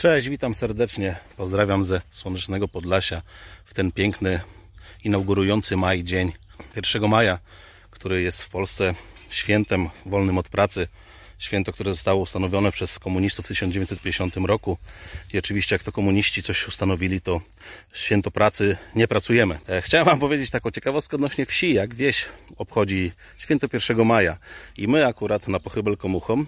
Cześć, witam serdecznie. Pozdrawiam ze słonecznego Podlasia w ten piękny, inaugurujący maj dzień 1 maja, który jest w Polsce świętem wolnym od pracy. Święto, które zostało ustanowione przez komunistów w 1950 roku. I oczywiście, jak to komuniści coś ustanowili, to święto pracy nie pracujemy. E, Chciałem Wam powiedzieć taką ciekawostkę odnośnie wsi, jak wieś obchodzi święto 1 maja. I my akurat na Pochybel Komuchom,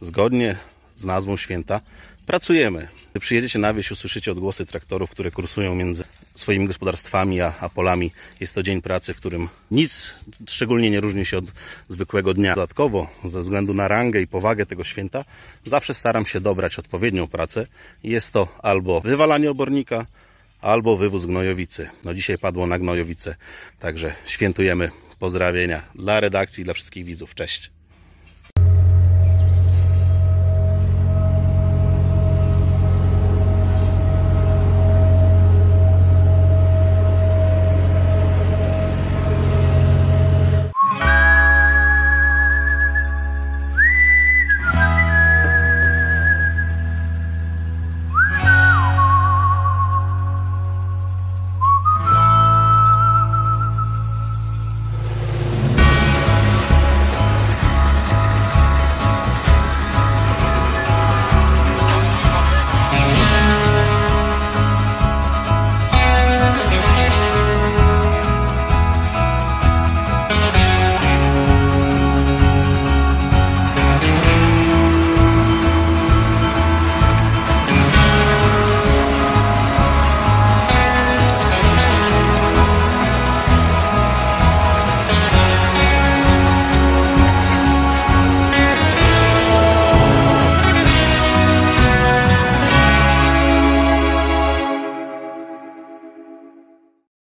zgodnie z nazwą święta, pracujemy. Gdy przyjedziecie na wieś, usłyszycie odgłosy traktorów, które kursują między swoimi gospodarstwami a, a polami. Jest to dzień pracy, w którym nic szczególnie nie różni się od zwykłego dnia. Dodatkowo, ze względu na rangę i powagę tego święta, zawsze staram się dobrać odpowiednią pracę. Jest to albo wywalanie obornika, albo wywóz gnojowicy. No dzisiaj padło na gnojowice, także świętujemy. Pozdrawienia dla redakcji i dla wszystkich widzów. Cześć.